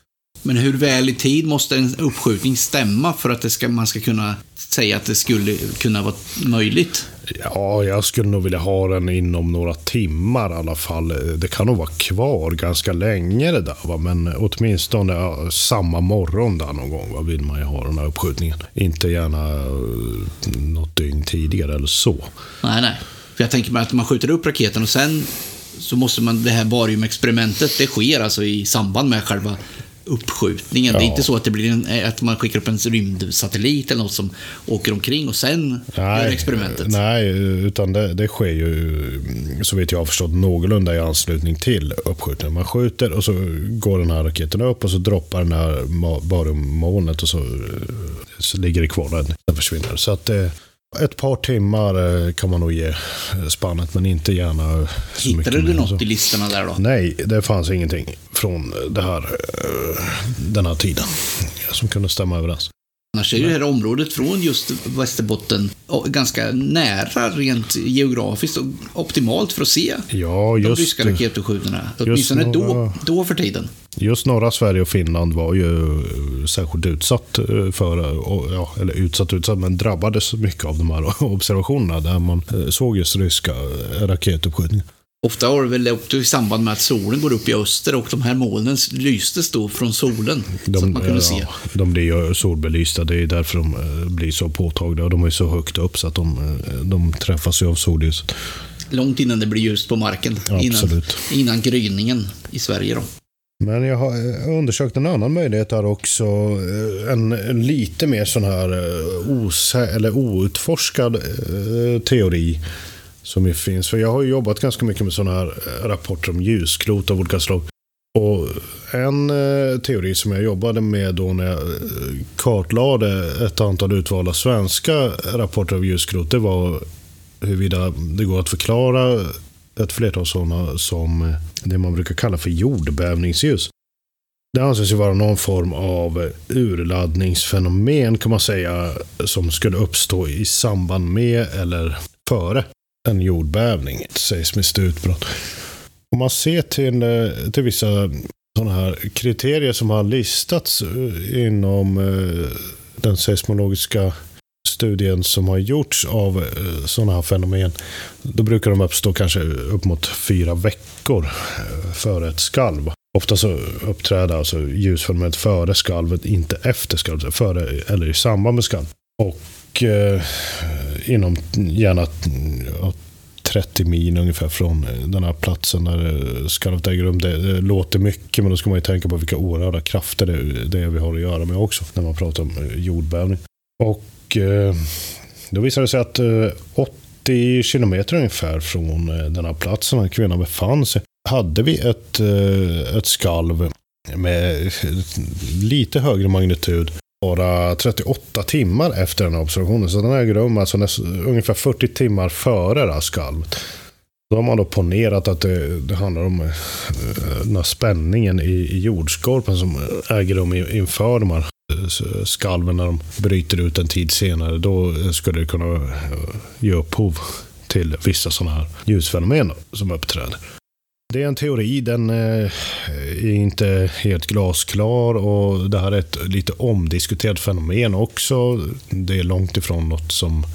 Men hur väl i tid måste en uppskjutning stämma för att det ska, man ska kunna säga att det skulle kunna vara möjligt?
Ja, jag skulle nog vilja ha den inom några timmar i alla fall. Det kan nog vara kvar ganska länge det där. Va? Men åtminstone ja, samma morgon där någon gång va? vill man ju ha den här uppskjutningen. Inte gärna eh, något dygn tidigare eller så.
Nej, nej. För jag tänker mig att man skjuter upp raketen och sen så måste man, det här bariumexperimentet, det sker alltså i samband med själva uppskjutningen. Det är
Ja.
inte så att, det blir en, eh, att man skickar upp en rymdsatellit eller något som åker omkring och sen gör experimentet.
nej, utan det, det sker ju, så vet jag har förstått, någorlunda i anslutning till uppskjutningen. Man skjuter och så går den här raketen upp och så droppar den här bariummolnet och så, eh, så ligger det kvar där. Den försvinner. Så att det, ett par timmar eh, kan man nog ge eh, spannet, men inte gärna så mycket
Hittade du något i listorna där då?
Nej, det fanns ingenting från det här, eh, den här tiden som kunde stämma överens.
Annars är ju det här området från just Västerbotten ganska nära rent geografiskt och optimalt för att se
Ja,
de
just,
ryska raketuppskjutningarna. Åtminstone då, då för tiden.
just norra Sverige och Finland var ju eh, särskilt utsatt eh, för, och, ja, eller utsatt utsatt, men drabbades mycket av de här observationerna där man eh, såg just ryska eh, raketuppskjutningar.
Ofta har det väl också i samband med att solen går upp i öster och de här molnen lystes då från solen. så att man kunde
ja,
se.
de blir ju solbelysta, det är därför de eh, blir så påtagliga. Och de är så högt upp så att de, eh, de träffas ju av solljuset.
Långt innan det blir ljust på marken.
Ja,
innan, innan gryningen i Sverige då.
Men jag har eh, undersökt en annan möjlighet här också. En, en lite mer sån här osä eller outforskad teori som ju finns. För jag har ju jobbat ganska mycket med sådana här eh, rapporter om ljusklot av olika slag. Och en eh, teori som jag jobbade med då när jag eh, kartlade ett antal utvalda svenska rapporter av ljusklot, det var huruvida det går att förklara ett flertal sådana som eh, det man brukar kalla för jordbävningsljus. Det anses ju vara någon form av urladdningsfenomen kan man säga som skulle uppstå i samband med eller före en jordbävning, ett seismiskt utbrott. Om man ser till, eh, till vissa sådana här kriterier som har listats eh, inom eh, den seismologiska studien som har gjorts av sådana här fenomen, då brukar de uppstå kanske upp mot fyra veckor före ett skalv. Ofta så uppträder alltså ljusfenomenet före skalvet, inte efter skalvet. Före eller i samband med skalvet. Och eh, inom gärna 30 mil ungefär från eh, den här platsen där skalvet äger rum. Det, låter mycket, men då ska man ju tänka på vilka oerhörda krafter det, det är vi har att göra med också, när man pratar om eh, jordbävning. Och eh, då visade det sig att eh, 80 kilometer ungefär från eh, den här platsen där kvinnan befann sig, hade vi ett, eh, ett skalv med eh, lite högre magnitud bara 38 timmar efter den här observationen. Så den äger rum alltså näst, ungefär 40 timmar före det här skalvet. Då har man då ponerat att det, det handlar om eh, den här spänningen i, i jordskorpan som äger rum inför de här eh, skalven när de bryter ut en tid senare. Då skulle det kunna eh, ge upphov till vissa sådana här ljusfenomen som uppträder. Det är en teori, den eh, är inte helt glasklar och det här är ett lite omdiskuterat fenomen också. Det är långt ifrån något som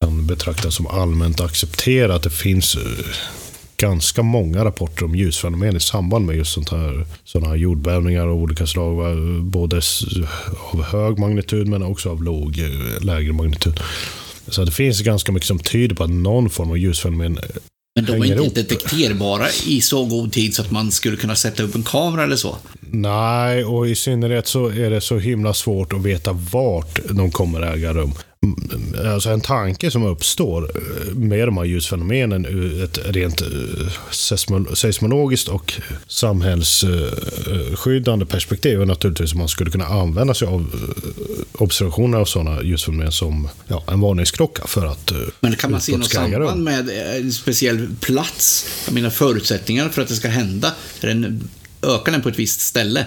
kan betraktas som allmänt accepterat. Det finns eh, ganska många rapporter om ljusfenomen i samband med just sånt här, sådana här jordbävningar av olika slag. Både av hög magnitud men också av låg, eh, lägre magnitud. Så det finns ganska mycket som tyder på att någon form av ljusfenomen
men de är inte ihop. detekterbara i så god tid så att man skulle kunna sätta upp en kamera eller så?
Nej, och i synnerhet så är det så himla svårt att veta vart de kommer äga rum. Alltså en tanke som uppstår eh, med de här ljusfenomenen ur ett rent eh, seismologiskt och samhällsskyddande perspektiv är naturligtvis att man skulle kunna använda sig av eh, observationer av sådana ljusfenomen som ja, en varningsklocka för att
Men kan man se något samband med en speciell plats? Jag menar förutsättningar för att det ska hända. Är den, ökar den på ett visst ställe?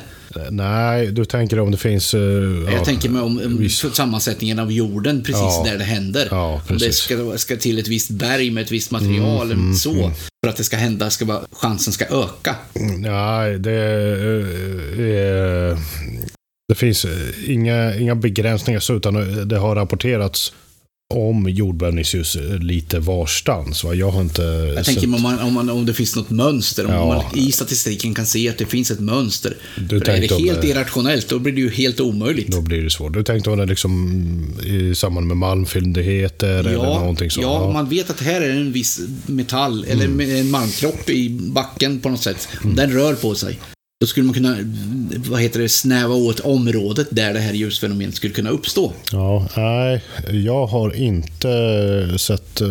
Nej, du tänker om det finns... Uh,
jag ja, tänker mig om, om viss... sammansättningen av jorden precis ja, där det händer. Ja, om det ska, ska till ett visst berg med ett visst material, mm, så. Mm. För att det ska hända, ska bara, chansen ska öka.
Nej, det är... Uh, det finns inga, inga begränsningar så, utan det har rapporterats om jordbävningsljus lite varstans. Va? Jag har inte
Jag sett... tänker om, man, om, man, om det finns något mönster, om ja. man i statistiken kan se att det finns ett mönster. Du För är det helt det... irrationellt, då blir det ju helt omöjligt.
Då blir det svårt. Du tänkte om det liksom i samband med malmfyndigheter ja, eller någonting sånt?
Ja, man vet att här är en viss metall, eller mm. en malmkropp i backen på något sätt. Mm. Den rör på sig. Då skulle man kunna, vad heter det, snäva åt området där det här ljusfenomenet skulle kunna uppstå.
Ja, nej, jag har inte sett eh,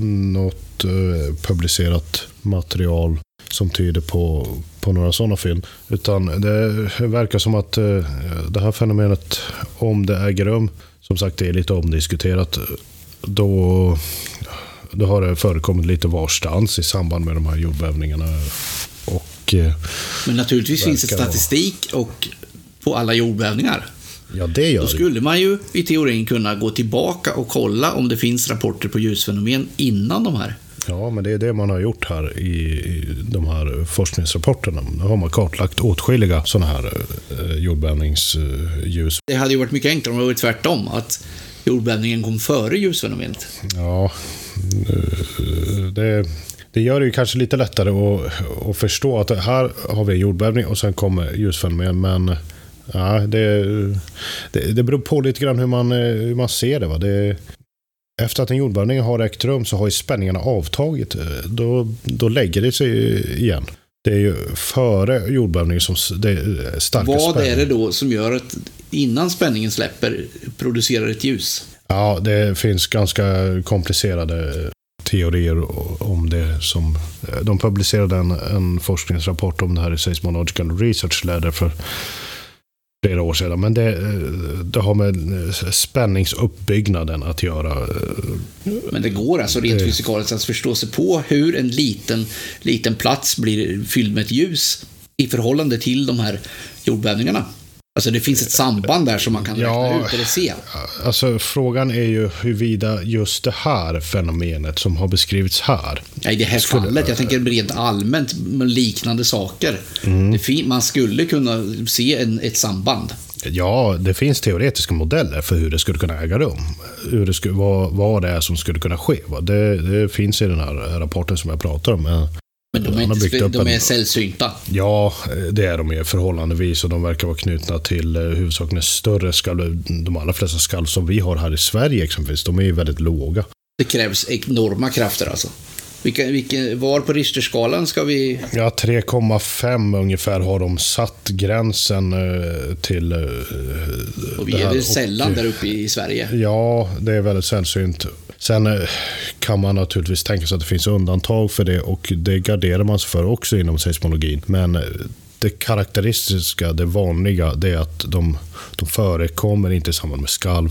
något eh, publicerat material som tyder på, på några sådana fynd. Utan det verkar som att eh, det här fenomenet, om det äger rum, som sagt det är lite omdiskuterat, då, då har det förekommit lite varstans i samband med de här jordbävningarna. Och
eh, Men naturligtvis finns det statistik och på alla jordbävningar.
Ja, det gör
Då skulle man ju i teorin kunna gå tillbaka och kolla om det finns rapporter på ljusfenomen innan de här.
Ja, men det är det man har gjort här i de här forskningsrapporterna. Nu har man kartlagt åtskilliga sådana här eh, jordbävningsljus.
Det hade ju varit mycket enklare om det var tvärtom, att jordbävningen kom före ljusfenomenet.
Ja, eh, det, det gör det ju kanske lite lättare att, att förstå att här har vi en jordbävning och sen kommer ljusfenomen. Men ja, det, det, det beror på lite grann hur man, hur man ser det. Va? det efter att en jordbävning har ägt rum så har ju spänningarna avtagit. Då, då lägger det sig igen. Det är ju före jordbävningen som det är starka
Vad spänningar. är det då som gör att innan spänningen släpper producerar ett ljus?
Ja, det finns ganska komplicerade teorier om det. som De publicerade en, en forskningsrapport om det här i Seismological Research Ladder för flera år sedan. Men det, det har med spänningsuppbyggnaden att göra.
Men det går alltså rent det... fysikaliskt att förstå sig på hur en liten, liten plats blir fylld med ett ljus i förhållande till de här jordbävningarna? Alltså det finns ett samband där som man kan ja, räkna ut eller se.
Alltså frågan är ju huruvida just det här fenomenet som har beskrivits här.
Ja, I det här skulle, fallet, jag tänker rent allmänt med liknande saker. Mm. man skulle kunna se en, ett samband.
Ja, det finns teoretiska modeller för hur det skulle kunna äga rum. Hur det skulle, vad, vad det är som skulle kunna ske. Det, det finns i den här rapporten som jag pratar om.
Men de är, inte, de är
en-
sällsynta.
Ja, det är de ju förhållandevis och de verkar vara knutna till eh, huvudsakligen större skalv. De allra flesta skalv som vi har här i Sverige exempelvis, de är ju väldigt låga.
Det krävs enorma krafter alltså. Vilka, vilka, var på Richterskalan ska vi...
Ja, 3,5 ungefär har de satt gränsen eh, till. eh,
Och vi är väl sällan
Och,
där uppe i Sverige.
Ja, det är väldigt sällsynt. Sen eh, kan man naturligtvis tänka sig att det finns undantag för det och det garderar man sig för också inom seismologin. Men eh, det karaktäristiska, det vanliga, det är att de, de förekommer inte i samband med skalv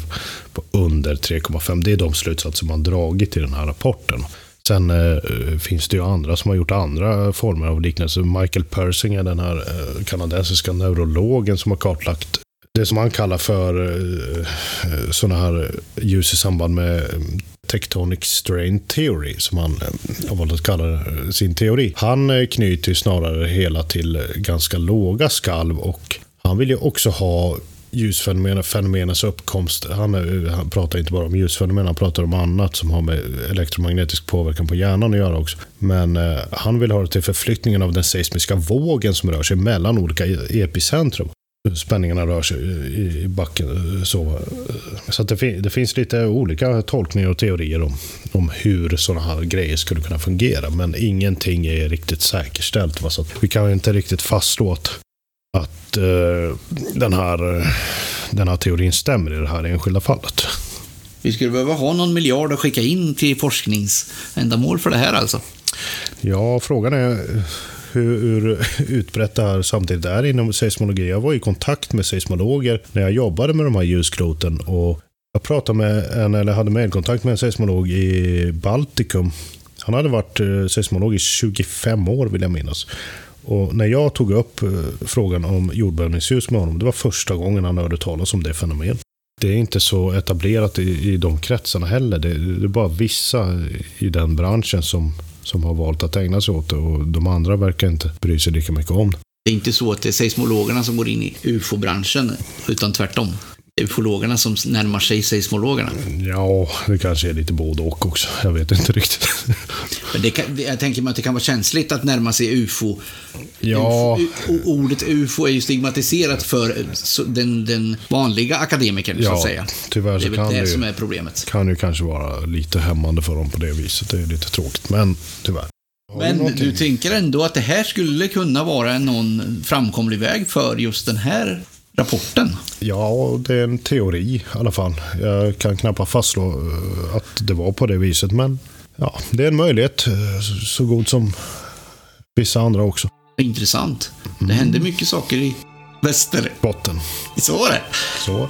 på under 3,5. Det är de slutsatser man dragit i den här rapporten. Sen eh, finns det ju andra som har gjort andra former av liknelse. Michael Persinger, den här eh, kanadensiska neurologen som har kartlagt det som han kallar för eh, eh sådana här ljus i samband med Tectonic Strain Theory, som han eh, har valt att kalla sin teori. Han eh, knyter ju snarare hela till eh, ganska låga skalv och han vill ju också ha ljusfenomen, fenomenens uppkomst. Han, är, han pratar inte bara om ljusfenomen, han pratar om annat som har med elektromagnetisk påverkan på hjärnan att göra också. Men eh, han vill ha det till förflyttningen av den seismiska vågen som rör sig mellan olika e-, epicentrum spänningarna rör sig i backen. Så, så att det, fin- det finns lite olika tolkningar och teorier om, om hur sådana här grejer skulle kunna fungera. Men ingenting är riktigt säkerställt. Va? Så vi kan inte riktigt fastslå att, att eh, den, här, eh, den här teorin stämmer i det här enskilda fallet.
Vi skulle behöva ha någon miljard att skicka in till forskningsändamål för det här alltså.
Ja, frågan är hur, hur utbrett det här samtidigt är inom seismologi. Jag var i kontakt med seismologer när jag jobbade med de här ljuskloten och jag pratade med en, eller hade medkontakt med en seismolog i Baltikum. Han hade varit eh, seismolog i 25 år vill jag minnas. Och när jag tog upp eh, frågan om jordbävningsljus med honom, det var första gången han hörde talas om det fenomenet. Det är inte så etablerat i, i de kretsarna heller. Det, det är bara vissa i den branschen som, som har valt att ägna sig åt det och de andra verkar inte bry sig lika mycket om det.
Det är inte så att det är seismologerna som går in i ufo-branschen, utan tvärtom. Det är ufologerna som närmar sig seismologerna.
Ja, det kanske är lite både och också. Jag vet inte riktigt.
Men det kan, jag tänker mig att det kan vara känsligt att närma sig ufo.
Ja.
Ufo ordet ufo är ju stigmatiserat för eh, så- den, den vanliga akademikern, så
Ja,
att säga.
tyvärr
Det
så
är väl
kan
det
det
som är problemet.
kan ju kanske vara lite hämmande för dem på det viset. Det är lite tråkigt, men tyvärr.
Men du tänker ändå att det här skulle kunna vara någon framkomlig väg för just den här rapporten?
Ja, det är en teori i alla fall. Jag kan knappast fastslå eh, att det var på det viset, men ja, det är en möjlighet. eh, så- god som vissa andra också.
Intressant. Det händer mycket saker i väster.
Botten.
Så var det.
Så.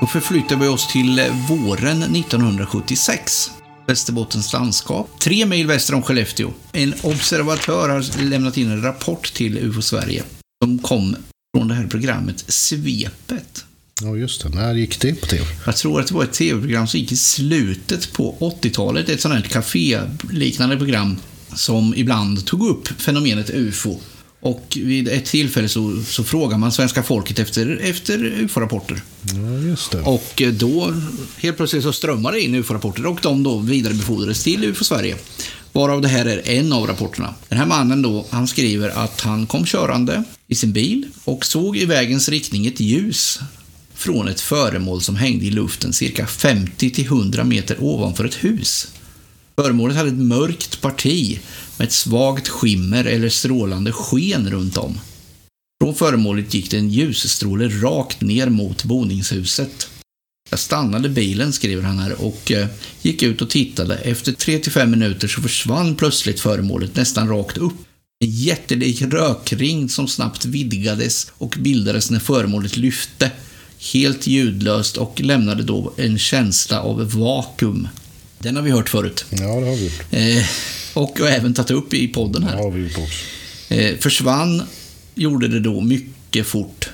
Då förflyttar vi oss till eh, våren 1976. Västerbottens landskap. Tre mil väster om Skellefteå. En observatör har lämnat in en rapport till UFO Sverige. Som kom från det här programmet Svepet.
Ja, just det. När gick det på tv?
Jag tror att det var ett tv-program som gick i slutet på 80-talet. Ett sånt här café-liknande program som ibland tog upp fenomenet UFO. Och vid ett tillfälle så, så frågar man svenska folket efter, efter UFO-rapporter.
Ja, just det.
Och eh, då helt plötsligt så strömmar det in UFO-rapporter och de då vidarebefordrades till UFO Sverige. Varav det här är en av rapporterna. Den här mannen då, han skriver att han kom körande i sin bil och såg i vägens riktning ett ljus från ett föremål som hängde i luften cirka 50-100 meter ovanför ett hus. Föremålet hade ett mörkt parti med ett svagt skimmer eller strålande sken runt om. Från föremålet gick det en ljusstråle rakt ner mot boningshuset. Jag stannade bilen, skriver han här, och eh, gick ut och tittade. Efter 3-5 minuter så försvann plötsligt föremålet nästan rakt upp. En jättelik rökring som snabbt vidgades och bildades när föremålet lyfte. Helt ljudlöst och lämnade då en känsla av vakuum. Den har vi hört förut.
Ja, det har vi gjort.
Eh, och och även tagit upp i podden
Det
här.
har vi gjort också.
Eh, försvann gjorde det då mycket fort.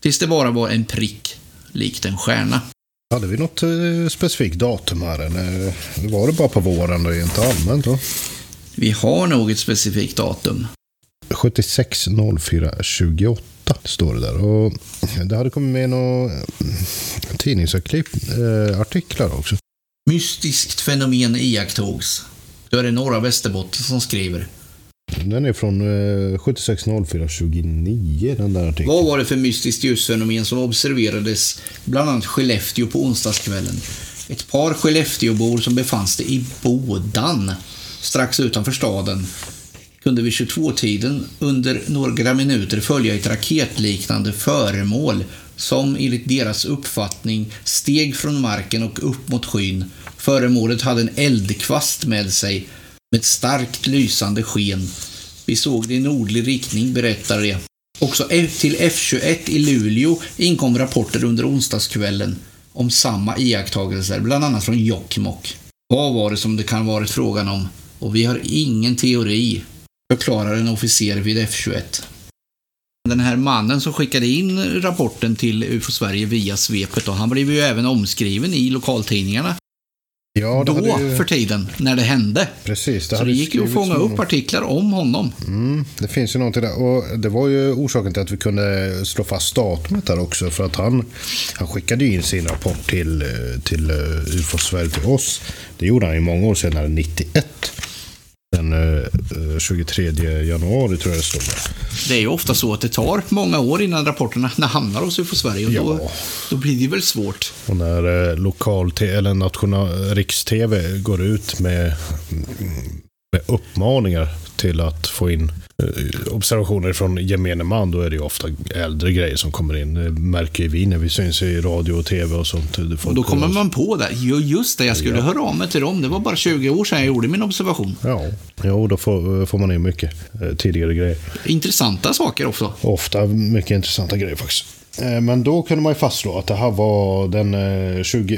Tills det bara var en prick, likt en stjärna.
Hade vi något eh, specifikt datum här? Eller var det bara på våren? Det är inte allmänt då?
Vi har nog ett specifikt datum.
76 04 28. 28 står det där. Och det hade kommit med några tidningsartiklar eh, också.
Mystiskt fenomen iakttogs. Då är det Norra Västerbotten som skriver.
Den är från eh, 76.04.29, den där artikeln.
Vad var det för mystiskt ljusfenomen som observerades bland annat Skellefteå på onsdagskvällen? Ett par Skellefteåbor som befann sig i Bodan, strax utanför staden, kunde vid 22-tiden under några minuter följa ett raketliknande föremål som enligt deras uppfattning steg från marken och upp mot skyn. Föremålet hade en eldkvast med sig med starkt lysande sken. Vi såg det i nordlig riktning, berättar de. Också till F21 i Luleå inkom rapporter under onsdagskvällen om samma iakttagelser, bland annat från Jokkmokk. Vad var det som det kan varit frågan om? Och vi har ingen teori, förklarar en officer vid F21. Den här mannen som skickade in rapporten till UFO Sverige via svepet, och han blev ju även omskriven i lokaltidningarna
Ja,
då
ju...
för tiden, när det hände.
Precis.
Det så det gick ju att fånga upp artiklar om honom.
Mm, det finns ju någonting där. Och det var ju orsaken till att vi kunde slå fast datumet där också. För att han, han skickade in sin rapport till, till eh, UFO Sverige till oss. Det gjorde han ju många år senare, 91 den 23 eh, januari tror jag det stod.
Det är ju ofta så att det tar många år innan rapporterna hamnar hos UFO Sverige och ja. då, då blir det väl svårt.
Och när eh, lokal eller national riks-tv går ut med, med uppmaningar till att få in Eh, observationer från gemene man, då är det ju ofta äldre grejer som kommer in. Märker vi när vi syns i radio och tv och sånt.
Och då kommer man på det. just det, jag skulle ja. höra av mig till dem. Det var bara 20 år sedan jag gjorde min observation.
Ja, jo, då får, får man in mycket eh, tidigare grejer.
Intressanta saker också.
Ofta mycket intressanta grejer faktiskt. Eh, men då kunde man ju fastslå att det här var den 28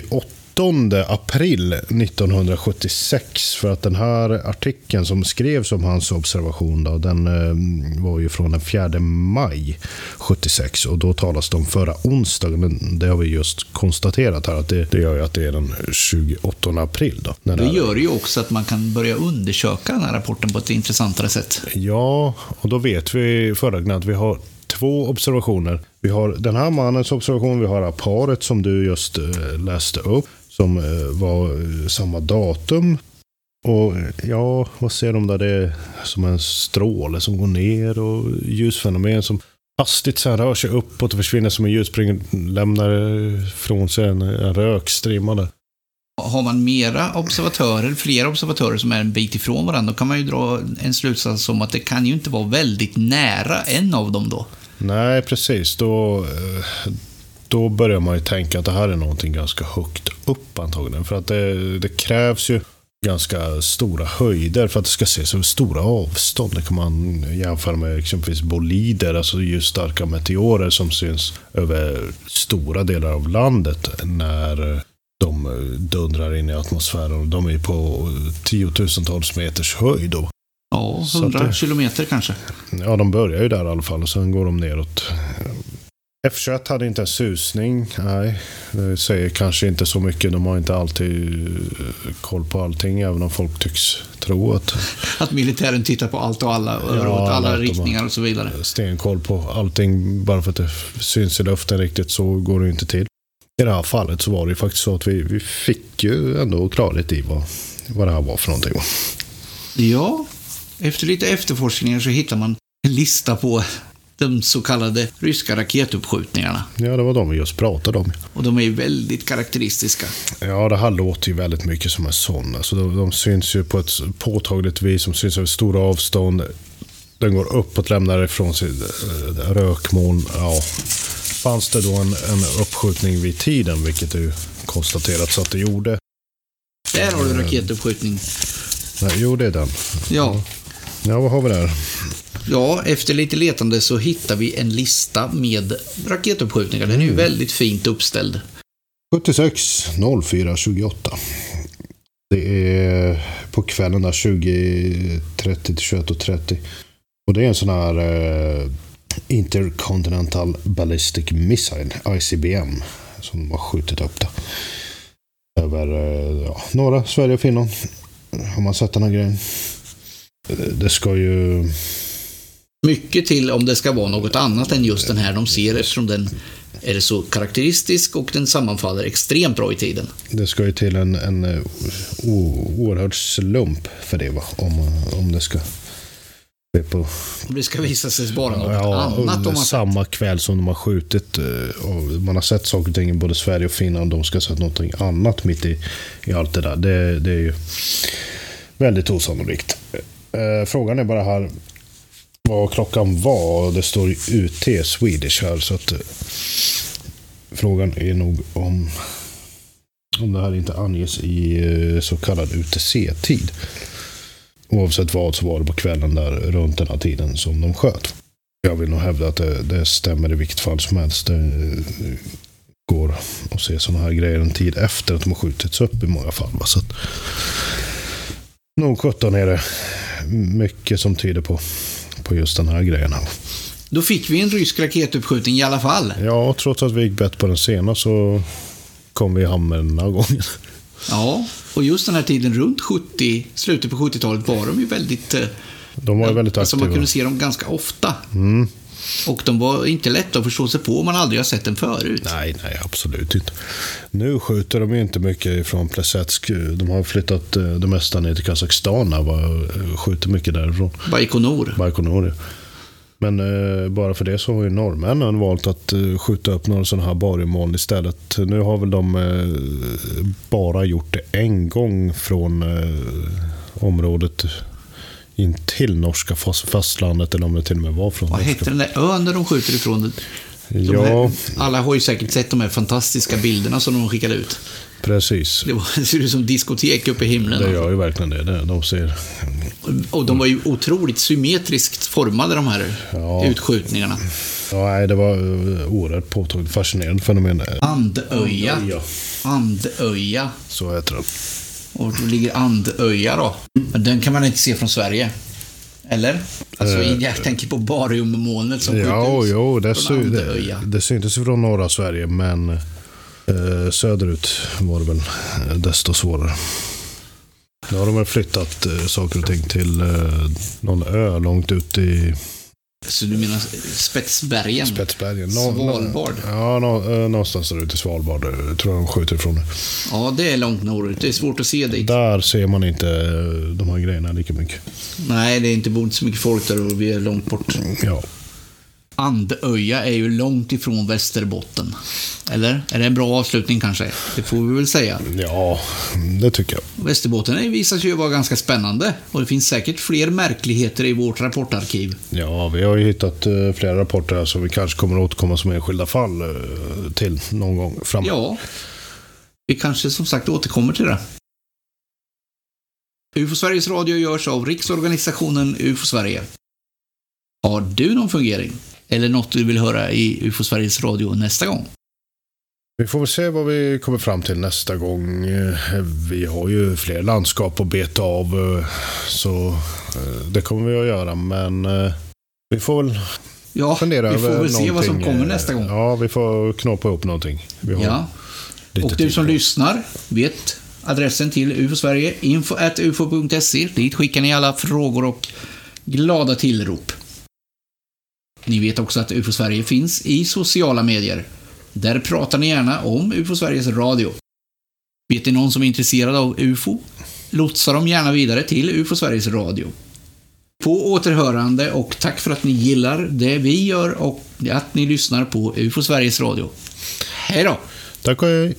april 1976. För att den här artikeln som skrevs om hans observation, då, den eh, var ju från den 4 maj 76. Och då talas det om förra onsdagen. Det har vi just konstaterat här. att Det, det gör ju att det är den 28 april. Då,
det gör ju också att man kan börja undersöka den här rapporten på ett intressantare sätt.
Ja, och då vet vi förra att vi har två observationer. Vi har den här mannens observation, vi har paret som du just eh, läste upp som eh, var eh, samma datum. Och ja, vad ser de där? Det är som en stråle som går ner och ljusfenomen som hastigt sen rör sig uppåt och försvinner som en ljusspring. Lämnar från sig en, en rökstrimma
Har man mera observatörer, flera observatörer som är en bit ifrån varandra, då kan man ju dra en slutsats om att det kan ju inte vara väldigt nära en av dem då.
Nej, precis. Då, eh, då börjar man ju tänka att det här är någonting ganska högt upp antagligen. För att det, det krävs ju ganska stora höjder för att det ska ses över stora avstånd. Det kan man jämföra med exempelvis bolider, alltså ljusstarka meteorer som syns över stora delar av landet när de dundrar in i atmosfären. De är på tiotusentals meters höjd. Då.
Ja, hundra kilometer kanske.
Ja, de börjar ju där i alla fall och sen går de neråt. F21 hade inte en susning. Nej, det säger kanske inte så mycket. De har inte alltid eh, koll på allting, även om folk tycks tro att...
Att militären tittar på allt och alla, ja, åt alla riktningar och så vidare.
Stenkoll på allting, bara för att det syns i luften riktigt, så går det inte till. I det här fallet så var det ju faktiskt så att vi, vi fick ju ändå klarhet i vad, vad det här var för någonting.
Ja, efter lite efterforskningar så hittar man en lista på de så kallade ryska raketuppskjutningarna.
Ja, det var de vi just pratade om.
Och de är väldigt karaktäristiska.
Ja, det här låter ju väldigt mycket som en sån. Alltså, de, de syns ju på ett påtagligt vis, de syns över stora avstånd. Den går uppåt, lämnar ifrån sig eh, rökmoln. Ja. Fanns det då en, en uppskjutning vid tiden, vilket det konstaterats att det gjorde.
Där har du raketuppskjutning.
Nej, jo, det är den.
Ja.
Ja, vad har vi där?
Ja, efter lite letande så hittar vi en lista med raketuppskjutningar. Den är ju mm. väldigt fint uppställd.
76 04 28. Det är på kvällen där 20.30 till 21.30. Och det är en sån här eh, Intercontinental Ballistic Missile, ICBM, som de har skjutit upp det. Över eh, ja, norra Sverige och Finland. Har man sett den här grejen? Det ska ju
mycket till om det ska vara något annat än just den här de ser eftersom den är så karaktäristisk och den sammanfaller extremt bra i tiden.
Det ska ju till en, en eh, oerhörd slump för det, va? Om, om det ska ske på...
Om det ska visa sig vara något
Ja,
annat.
under samma kväll som de har skjutit. eh, Och man har sett saker och ting i både Sverige och Finland. De ska ha sett något annat mitt i, i allt det där. Det, det är ju väldigt osannolikt. Eh, Frågan är bara här vad klockan var. Det står UT Swedish här. Så att, eh, frågan är nog om, om det här inte anges i eh, så kallad UTC-tid. Oavsett vad så var det på kvällen där runt den här tiden som de sköt. Jag vill nog hävda att det, det stämmer i vilket fall som helst. Det eh, går att se sådana här grejer en tid efter att de har skjutits upp i många fall. Så att, nog 17 är det mycket som tyder på, på just den här grejen. Här.
Då fick vi en rysk raketuppskjutning i alla fall.
Ja, trots att vi gick bett på den sena så kom vi i hamn med den här gången.
Ja, och just den här tiden runt 70, slutet på 70-talet var de ju väldigt... eh,
De var ju väldigt
Alltså man
aktiva.
kunde se dem ganska ofta.
Mm.
Och de var inte lätta att förstå sig på om man aldrig har sett dem förut.
Nej, nej, absolut inte. Nu skjuter de ju inte mycket från Plesetsk. De har flyttat eh, det mesta ner till Kazakstan och skjuter mycket därifrån.
Baikonur.
Baikonur. ja. Men eh, bara för det så har ju norrmännen valt att eh, skjuta upp några sådana här bariummoln istället. Nu har väl de eh, bara gjort det en gång från eh, området in till norska fast- fastlandet eller om det till och med var från
Vad
norska.
hette den där ön där de skjuter ifrån? De
Ja,
här, alla har ju säkert sett de här fantastiska bilderna som de skickade ut.
precis.
Det, var, det ser ut som diskotek uppe i himlen.
Det gör ju verkligen det. Det- De ser...
Och de var ju otroligt symmetriskt formade, de här
Ja.
utskjutningarna.
Ja, nej, det var eh, oerhört påtagligt fascinerande fenomen.
Andöja. Andöja.
Så heter det.
Och då ligger Andöja då. Men den kan man inte se från Sverige. Eller? Alltså, jag tänker på bariummolnet som
Eh. Ja, jo, det,
Andöja.
det, det syntes från norra Sverige, men eh, söderut var det väl eh, desto svårare. Nu har de väl flyttat eh, saker och ting till eh, någon ö långt ut i
Så du menar Spetsbergen?
Spetsbergen.
Svalbard.
Ja, nå, eh, någonstans där ute i Svalbard eh, tror jag de skjuter ifrån.
Ja, det är långt norrut. Det är svårt att se dit.
Där ser man inte eh, de här grejerna lika mycket.
Nej, det är inte inte så mycket folk där och vi är långt bort.
Ja,
Andöja är ju långt ifrån Västerbotten. Eller? Är det en bra avslutning kanske? Det får vi väl säga.
ja det tycker jag.
Västerbotten visar sig ju vara ganska spännande och det finns säkert fler märkligheter i vårt rapportarkiv.
Ja, vi har ju hittat eh, flera rapporter här som vi kanske kommer att återkomma som enskilda fall eh, till någon gång framåt.
Ja, vi kanske som sagt återkommer till det. UFO Sveriges Radio görs av Riksorganisationen UFO Sverige. Har du någon fungering? Eller något du vill höra i UFO Sveriges Radio nästa gång?
Vi får väl se vad vi kommer fram till nästa gång. Eh, Vi har ju fler landskap att beta av, eh, så eh, det kommer vi att göra. Men vi får väl
Ja,
fundera
vi får
över
väl se vad som
någonting,
kommer nästa gång.
Ja, vi får knåpa ihop någonting.
Ja. Och du som lyssnar vet adressen till UFO Sverige, info.ufo.se. Dit skickar ni alla frågor och glada tillrop. Ni vet också att UFO Sverige finns i sociala medier. Där pratar ni gärna om UFO Sveriges Radio. Vet ni någon som är intresserad av UFO? Lotsa dem gärna vidare till UFO Sveriges Radio. På återhörande och tack för att ni gillar det vi gör och att ni lyssnar på UFO Sveriges Radio. Hej då!
Tack och hej.